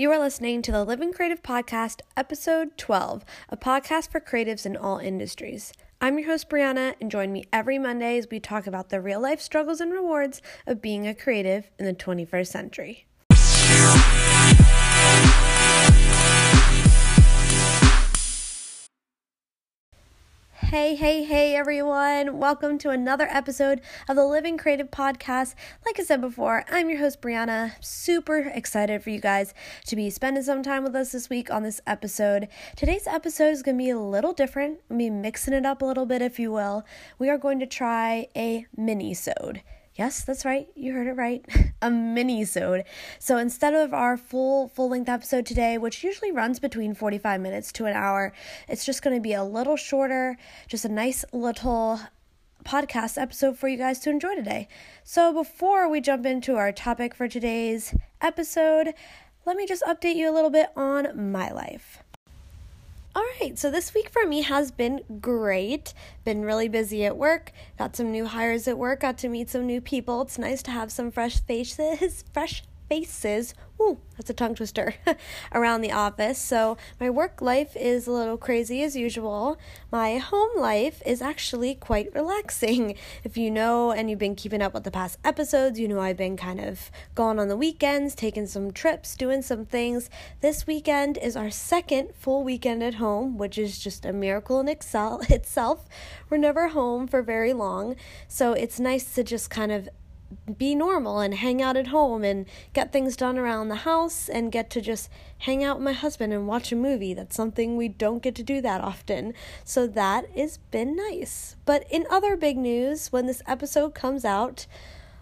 You are listening to the Living Creative Podcast, episode 12, a podcast for creatives in all industries. I'm your host, Brianna, and join me every Monday as we talk about the real life struggles and rewards of being a creative in the 21st century. Hey, hey, hey, everyone. Welcome to another episode of the Living Creative Podcast. Like I said before, I'm your host, Brianna. Super excited for you guys to be spending some time with us this week on this episode. Today's episode is going to be a little different. I'm going to be mixing it up a little bit, if you will. We are going to try a mini-sode. Yes, that's right. You heard it right. a mini-sode. So instead of our full full-length episode today, which usually runs between 45 minutes to an hour, it's just going to be a little shorter, just a nice little podcast episode for you guys to enjoy today. So before we jump into our topic for today's episode, let me just update you a little bit on my life. All right, so this week for me has been great. Been really busy at work. Got some new hires at work. Got to meet some new people. It's nice to have some fresh faces, fresh faces Ooh, that's a tongue twister around the office. So, my work life is a little crazy as usual. My home life is actually quite relaxing. If you know and you've been keeping up with the past episodes, you know I've been kind of going on the weekends, taking some trips, doing some things. This weekend is our second full weekend at home, which is just a miracle in excel- itself. We're never home for very long, so it's nice to just kind of be normal and hang out at home and get things done around the house and get to just hang out with my husband and watch a movie. That's something we don't get to do that often. So that has been nice. But in other big news, when this episode comes out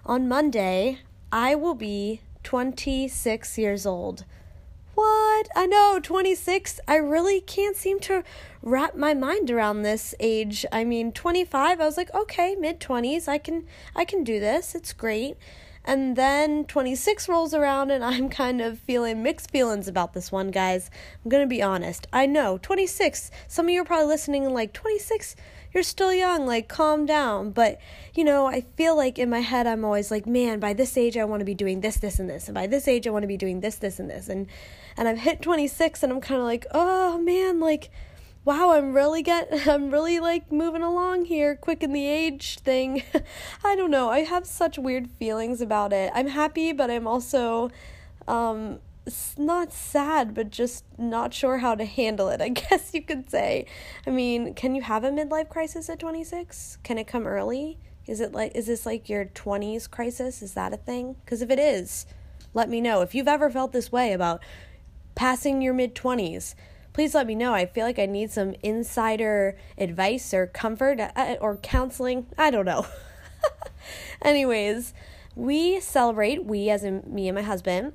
on Monday, I will be 26 years old. What? I know, 26. I really can't seem to wrap my mind around this age. I mean, 25, I was like, okay, mid 20s, I can I can do this. It's great. And then 26 rolls around and I'm kind of feeling mixed feelings about this one, guys. I'm going to be honest. I know, 26. Some of you are probably listening like, 26? You're still young, like calm down. But, you know, I feel like in my head I'm always like, man, by this age I want to be doing this, this and this. And by this age I want to be doing this, this and this. And and I've hit 26 and I'm kind of like, "Oh man, like wow, I'm really get I'm really like moving along here quick in the age thing. I don't know. I have such weird feelings about it. I'm happy, but I'm also um not sad, but just not sure how to handle it, I guess you could say. I mean, can you have a midlife crisis at 26? Can it come early? Is it like is this like your 20s crisis? Is that a thing? Cuz if it is, let me know if you've ever felt this way about passing your mid 20s, please let me know. I feel like I need some insider advice or comfort uh, or counseling. I don't know. Anyways, we celebrate, we as in me and my husband,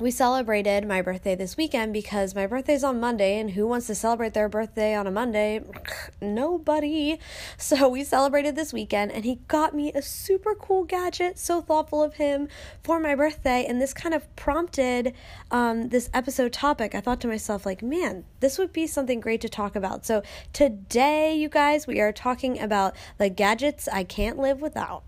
we celebrated my birthday this weekend because my birthday's on Monday, and who wants to celebrate their birthday on a Monday? Nobody. So we celebrated this weekend, and he got me a super cool gadget. So thoughtful of him for my birthday, and this kind of prompted um, this episode topic. I thought to myself, like, man, this would be something great to talk about. So today, you guys, we are talking about the gadgets I can't live without.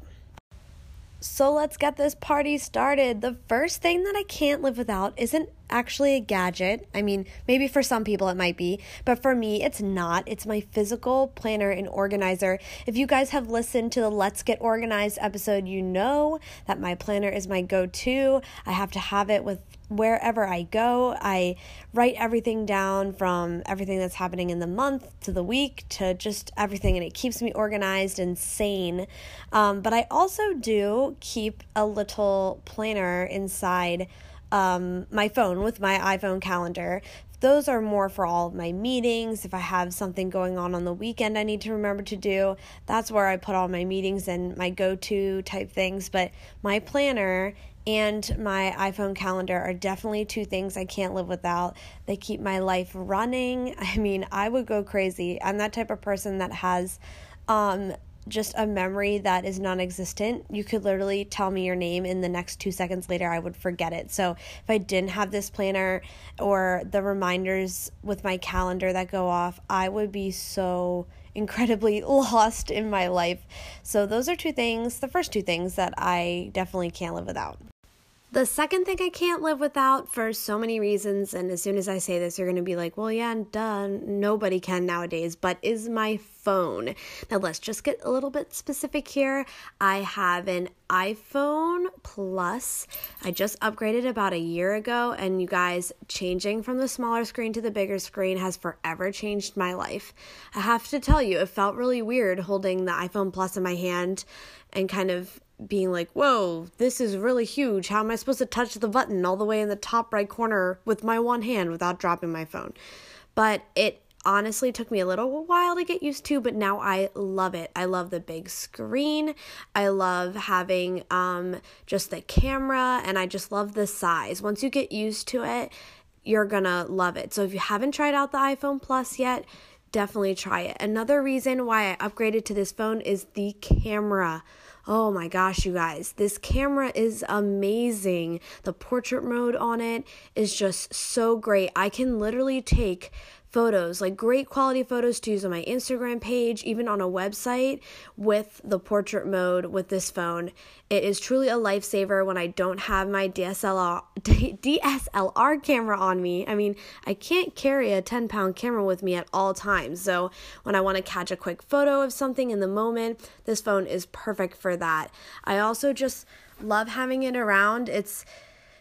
So let's get this party started. The first thing that I can't live without isn't actually a gadget. I mean, maybe for some people it might be, but for me it's not. It's my physical planner and organizer. If you guys have listened to the Let's Get Organized episode, you know that my planner is my go to. I have to have it with wherever I go. I write everything down from everything that's happening in the month to the week to just everything, and it keeps me organized and sane. Um, but I also do keep a little planner inside um, my phone with my iPhone calendar. Those are more for all of my meetings. If I have something going on on the weekend I need to remember to do, that's where I put all my meetings and my go to type things. But my planner and my iPhone calendar are definitely two things I can't live without. They keep my life running. I mean, I would go crazy. I'm that type of person that has um, just a memory that is non existent. You could literally tell me your name, and the next two seconds later, I would forget it. So, if I didn't have this planner or the reminders with my calendar that go off, I would be so incredibly lost in my life. So, those are two things, the first two things that I definitely can't live without. The second thing I can't live without for so many reasons, and as soon as I say this, you're going to be like, well, yeah, duh, nobody can nowadays, but is my phone. Now, let's just get a little bit specific here. I have an iPhone Plus. I just upgraded about a year ago, and you guys, changing from the smaller screen to the bigger screen has forever changed my life. I have to tell you, it felt really weird holding the iPhone Plus in my hand and kind of being like, whoa, this is really huge. How am I supposed to touch the button all the way in the top right corner with my one hand without dropping my phone? But it honestly took me a little while to get used to, but now I love it. I love the big screen. I love having um, just the camera, and I just love the size. Once you get used to it, you're gonna love it. So if you haven't tried out the iPhone Plus yet, definitely try it. Another reason why I upgraded to this phone is the camera. Oh my gosh, you guys, this camera is amazing. The portrait mode on it is just so great. I can literally take photos, like great quality photos to use on my Instagram page, even on a website with the portrait mode with this phone. It is truly a lifesaver when I don't have my DSLR DSLR camera on me. I mean, I can't carry a 10 pound camera with me at all times. So when I want to catch a quick photo of something in the moment, this phone is perfect for that. I also just love having it around. It's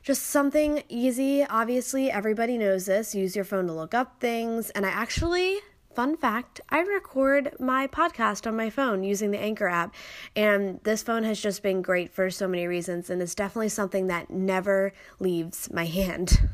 just something easy. Obviously, everybody knows this. Use your phone to look up things. And I actually, fun fact, I record my podcast on my phone using the Anchor app. And this phone has just been great for so many reasons. And it's definitely something that never leaves my hand.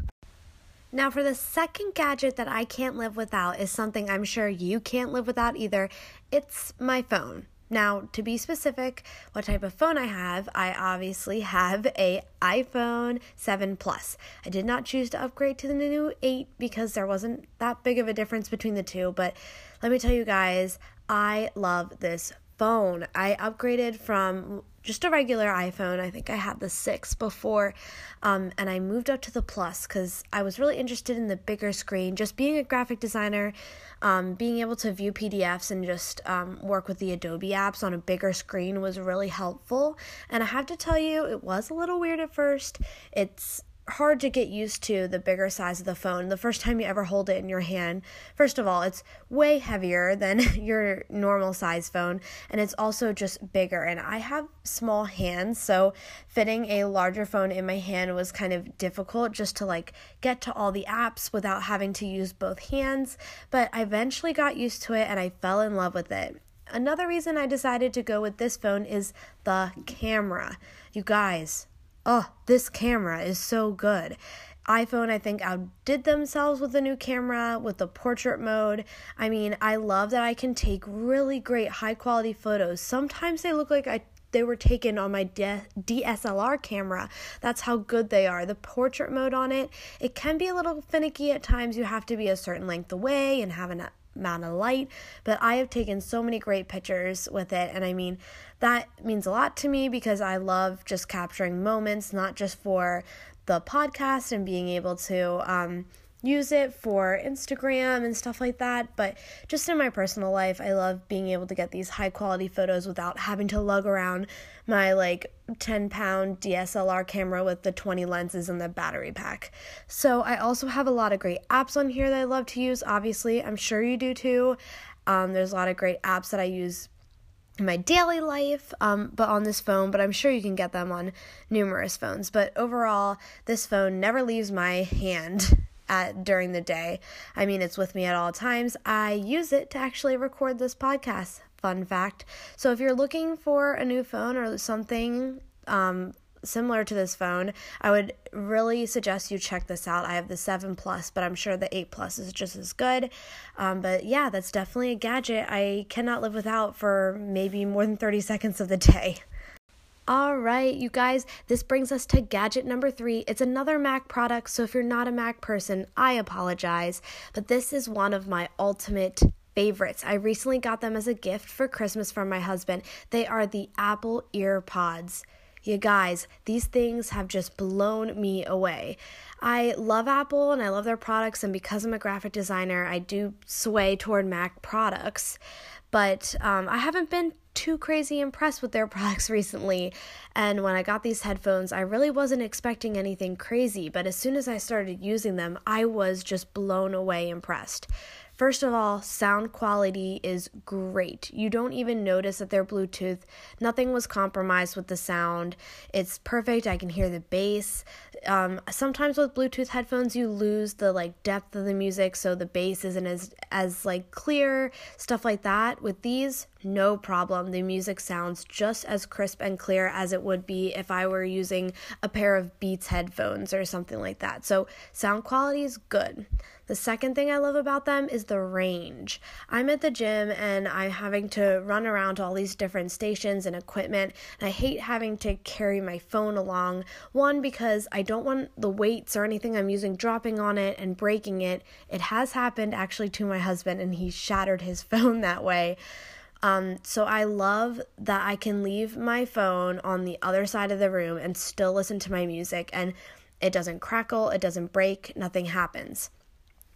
Now, for the second gadget that I can't live without is something I'm sure you can't live without either. It's my phone. Now, to be specific, what type of phone I have, I obviously have a iPhone 7 Plus. I did not choose to upgrade to the new 8 because there wasn't that big of a difference between the two, but let me tell you guys, I love this phone. I upgraded from just a regular iPhone. I think I had the 6 before. Um, and I moved up to the Plus because I was really interested in the bigger screen. Just being a graphic designer, um, being able to view PDFs and just um, work with the Adobe apps on a bigger screen was really helpful. And I have to tell you, it was a little weird at first. It's hard to get used to the bigger size of the phone the first time you ever hold it in your hand. First of all, it's way heavier than your normal size phone, and it's also just bigger. And I have small hands, so fitting a larger phone in my hand was kind of difficult just to like get to all the apps without having to use both hands. But I eventually got used to it and I fell in love with it. Another reason I decided to go with this phone is the camera. You guys, oh, this camera is so good. iPhone, I think, outdid themselves with the new camera, with the portrait mode. I mean, I love that I can take really great high quality photos. Sometimes they look like I they were taken on my DSLR camera. That's how good they are. The portrait mode on it, it can be a little finicky at times. You have to be a certain length away and have an amount of light, but I have taken so many great pictures with it. And I mean, that means a lot to me because I love just capturing moments, not just for the podcast and being able to um, use it for Instagram and stuff like that, but just in my personal life, I love being able to get these high quality photos without having to lug around my like 10 pound DSLR camera with the 20 lenses and the battery pack. So, I also have a lot of great apps on here that I love to use. Obviously, I'm sure you do too. Um, there's a lot of great apps that I use in my daily life, um, but on this phone, but I'm sure you can get them on numerous phones. But overall, this phone never leaves my hand at during the day. I mean, it's with me at all times. I use it to actually record this podcast. Fun fact. So if you're looking for a new phone or something um, similar to this phone, I would really suggest you check this out. I have the 7 Plus, but I'm sure the 8 Plus is just as good. Um, but yeah, that's definitely a gadget I cannot live without for maybe more than 30 seconds of the day. All right, you guys, this brings us to gadget number three. It's another Mac product, so if you're not a Mac person, I apologize, but this is one of my ultimate favorites. I recently got them as a gift for Christmas from my husband. They are the Apple AirPods. You guys, these things have just blown me away. I love Apple and I love their products, and because I'm a graphic designer, I do sway toward Mac products. But um, I haven't been too crazy impressed with their products recently. And when I got these headphones, I really wasn't expecting anything crazy, but as soon as I started using them, I was just blown away impressed. First of all, sound quality is great. You don't even notice that they're Bluetooth. Nothing was compromised with the sound. It's perfect. I can hear the bass. Um, sometimes with Bluetooth headphones, you lose the like depth of the music, so the bass isn't as as like clear. Stuff like that. With these, no problem. The music sounds just as crisp and clear as it would be if I were using a pair of Beats headphones or something like that. So sound quality is good. The second thing I love about them is the range. I'm at the gym and I'm having to run around to all these different stations and equipment, and I hate having to carry my phone along. One, because I don't want the weights or anything I'm using dropping on it and breaking it. It has happened actually to my husband, and he shattered his phone that way. Um, so I love that I can leave my phone on the other side of the room and still listen to my music, and it doesn't crackle, it doesn't break, nothing happens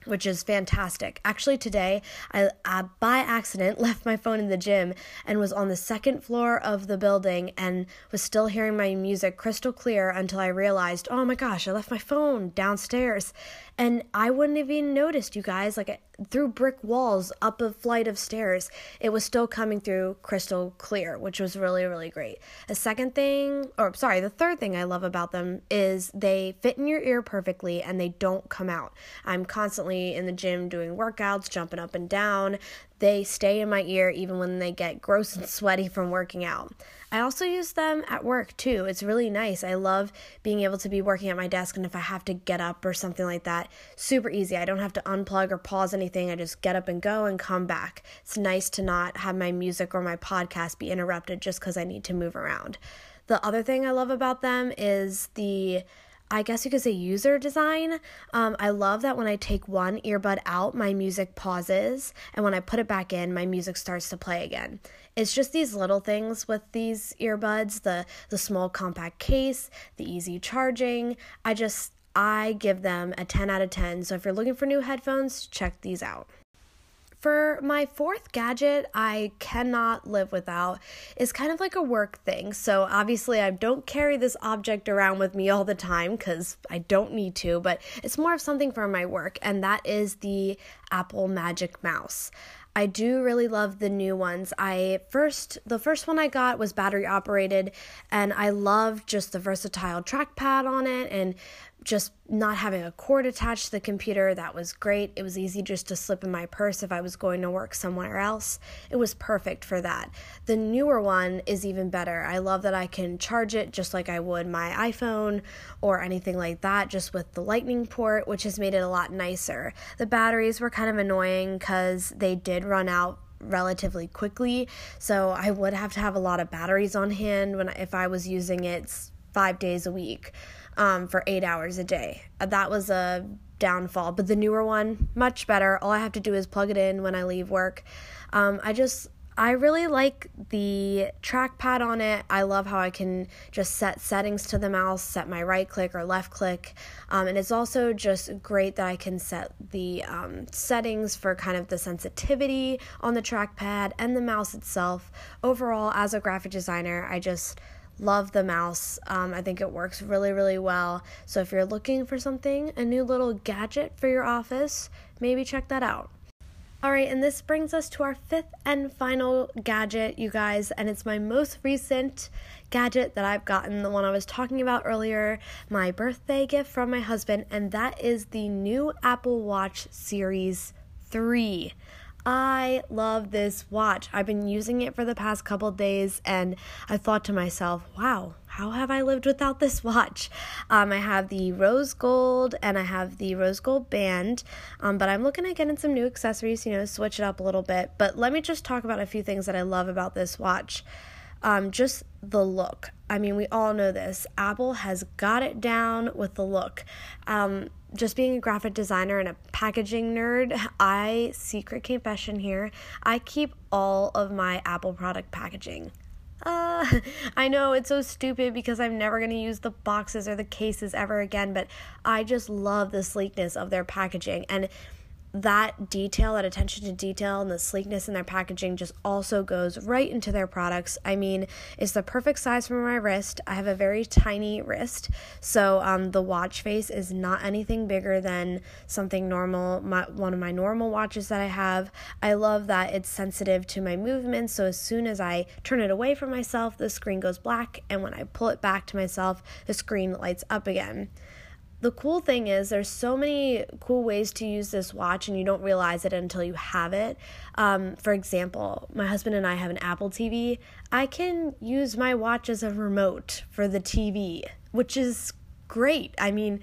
which is fantastic. Actually, today I, I, by accident left my phone in the gym and was on the second floor of the building and was still hearing my music crystal clear until I realized, oh my gosh, I left my phone downstairs. And I wouldn't have even noticed, you guys. Like through brick walls, up a flight of stairs, it was still coming through crystal clear, which was really, really great. The second thing, or sorry, the third thing I love about them is they fit in your ear perfectly and they don't come out. I'm constantly in the gym doing workouts, jumping up and down. They stay in my ear even when they get gross and sweaty from working out. I also use them at work too. It's really nice. I love being able to be working at my desk, and if I have to get up or something like that, super easy. I don't have to unplug or pause anything. I just get up and go and come back. It's nice to not have my music or my podcast be interrupted just because I need to move around. The other thing I love about them is the I guess you could say user design. Um, I love that when I take one earbud out, my music pauses, and when I put it back in, my music starts to play again. It's just these little things with these earbuds, the the small compact case, the easy charging. I just I give them a 10 out of 10. So if you're looking for new headphones, check these out. For my fourth gadget, I cannot live without is kind of like a work thing. So obviously, I don't carry this object around with me all the time because I don't need to, but it's more of something for my work, and that is the Apple Magic Mouse. I do really love the new ones. I first the first one I got was battery operated and I love just the versatile trackpad on it and just not having a cord attached to the computer that was great. It was easy just to slip in my purse if i was going to work somewhere else. It was perfect for that. The newer one is even better. I love that i can charge it just like i would my iphone or anything like that just with the lightning port which has made it a lot nicer. The batteries were kind of annoying because they did run out relatively quickly so i would have to have a lot of batteries on hand when if i was using it five days a week um, for eight hours a day. Uh, that was a downfall, but the newer one, much better. All I have to do is plug it in when I leave work. Um, I just I really like the trackpad on it. I love how I can just set settings to the mouse, set my right click or left click. Um, and it's also just great that I can set the um, settings for kind of the sensitivity on the trackpad and the mouse itself. Overall, as a graphic designer, I just Love the mouse. Um, I think it works really, really well. So if you're looking for something, a new little gadget for your office, maybe check that out. All right, and this brings us to our fifth and final gadget, you guys, and it's my most recent gadget that I've gotten, the one I was talking about earlier, my birthday gift from my husband, and that is the new Apple Watch Series 3. I love this watch. I've been using it for the past couple days and I thought to myself, wow, how have I lived without this watch? Um, I have the rose gold and I have the rose gold band, um, but I'm looking at getting some new accessories, you know, switch it up a little bit. But let me just talk about a few things that I love about this watch. Um, just the look. I mean, we all know this. Apple has got it down with the look. Um, just being a graphic designer and a packaging nerd, I, secret confession here, I keep all of my Apple product packaging. Uh, I know it's so stupid because I'm never going to use the boxes or the cases ever again, but I just love the sleekness of their packaging. And that detail, that attention to detail, and the sleekness in their packaging just also goes right into their products. I mean, it's the perfect size for my wrist. I have a very tiny wrist, so um, the watch face is not anything bigger than something normal. My, one of my normal watches that I have. I love that it's sensitive to my movements, so as soon as I turn it away from myself, the screen goes black, and when I pull it back to myself, the screen lights up again the cool thing is there's so many cool ways to use this watch and you don't realize it until you have it um, for example my husband and i have an apple tv i can use my watch as a remote for the tv which is great i mean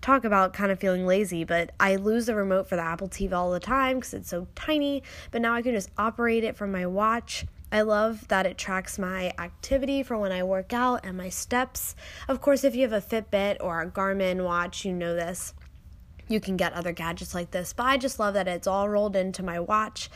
talk about kind of feeling lazy, but I lose the remote for the Apple TV all the time because it's so tiny. But now I can just operate it from my watch. I love that it tracks my activity for when I work out and my steps. Of course, if you have a Fitbit or a Garmin watch, you know this. You can get other gadgets like this, but I just love that it's all rolled into my watch.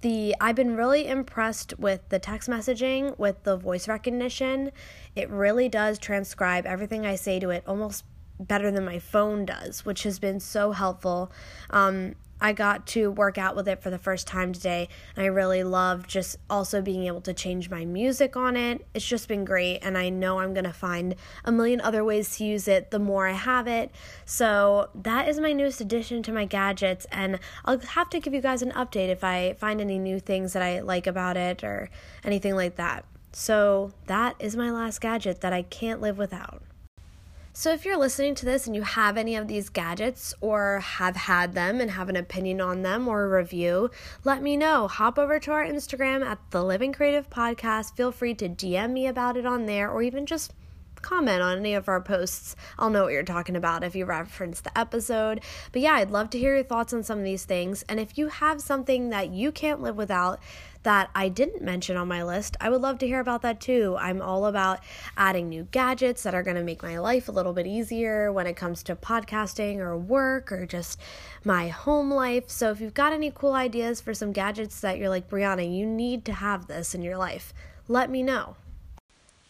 The I've been really impressed with the text messaging with the voice recognition. It really does transcribe everything I say to it almost better than my phone does, which has been so helpful. Um, I got to work out with it for the first time today. And I really love just also being able to change my music on it. It's just been great. And I know I'm going to find a million other ways to use it the more I have it. So that is my newest addition to my gadgets. And I'll have to give you guys an update if I find any new things that I like about it or anything like that. So that is my last gadget that I can't live without. So, if you're listening to this and you have any of these gadgets or have had them and have an opinion on them or a review, let me know. Hop over to our Instagram at the Living Creative Podcast. Feel free to DM me about it on there or even just comment on any of our posts. I'll know what you're talking about if you reference the episode. But yeah, I'd love to hear your thoughts on some of these things. And if you have something that you can't live without, that I didn't mention on my list, I would love to hear about that too. I'm all about adding new gadgets that are going to make my life a little bit easier when it comes to podcasting or work or just my home life. So if you've got any cool ideas for some gadgets that you're like, Brianna, you need to have this in your life, let me know.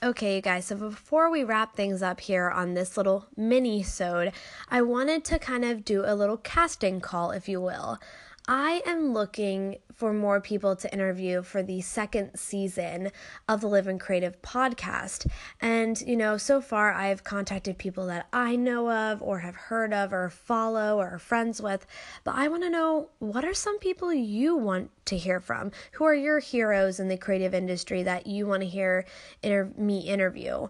Okay, you guys, so before we wrap things up here on this little mini sode, I wanted to kind of do a little casting call, if you will. I am looking for more people to interview for the second season of the Live and Creative podcast. And, you know, so far I've contacted people that I know of or have heard of or follow or are friends with. But I want to know what are some people you want to hear from? Who are your heroes in the creative industry that you want to hear inter- me interview?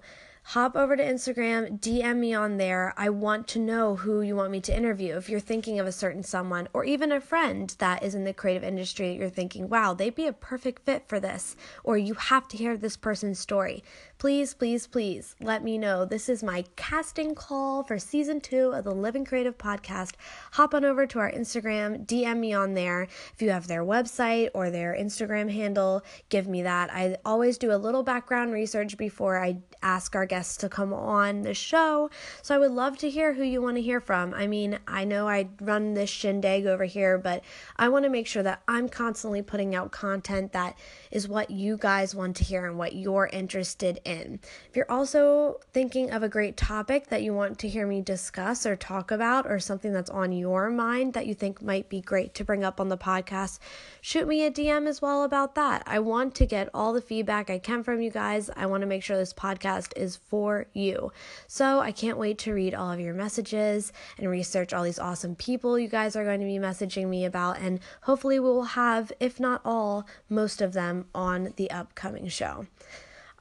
Hop over to Instagram, DM me on there. I want to know who you want me to interview. If you're thinking of a certain someone or even a friend that is in the creative industry you're thinking, wow, they'd be a perfect fit for this, or you have to hear this person's story, please, please, please let me know. This is my casting call for season two of the Living Creative podcast. Hop on over to our Instagram, DM me on there. If you have their website or their Instagram handle, give me that. I always do a little background research before I ask our guests to come on the show. So I would love to hear who you want to hear from. I mean, I know I run this shindig over here, but I want to make sure that I'm constantly putting out content that is what you guys want to hear and what you're interested in in. If you're also thinking of a great topic that you want to hear me discuss or talk about, or something that's on your mind that you think might be great to bring up on the podcast, shoot me a DM as well about that. I want to get all the feedback I can from you guys. I want to make sure this podcast is for you. So I can't wait to read all of your messages and research all these awesome people you guys are going to be messaging me about. And hopefully, we will have, if not all, most of them on the upcoming show.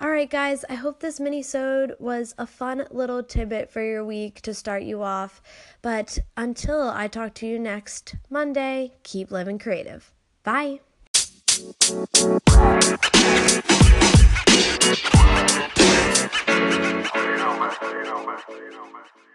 All right, guys, I hope this mini-sode was a fun little tidbit for your week to start you off. But until I talk to you next Monday, keep living creative. Bye. You don't matter, you don't matter, you don't.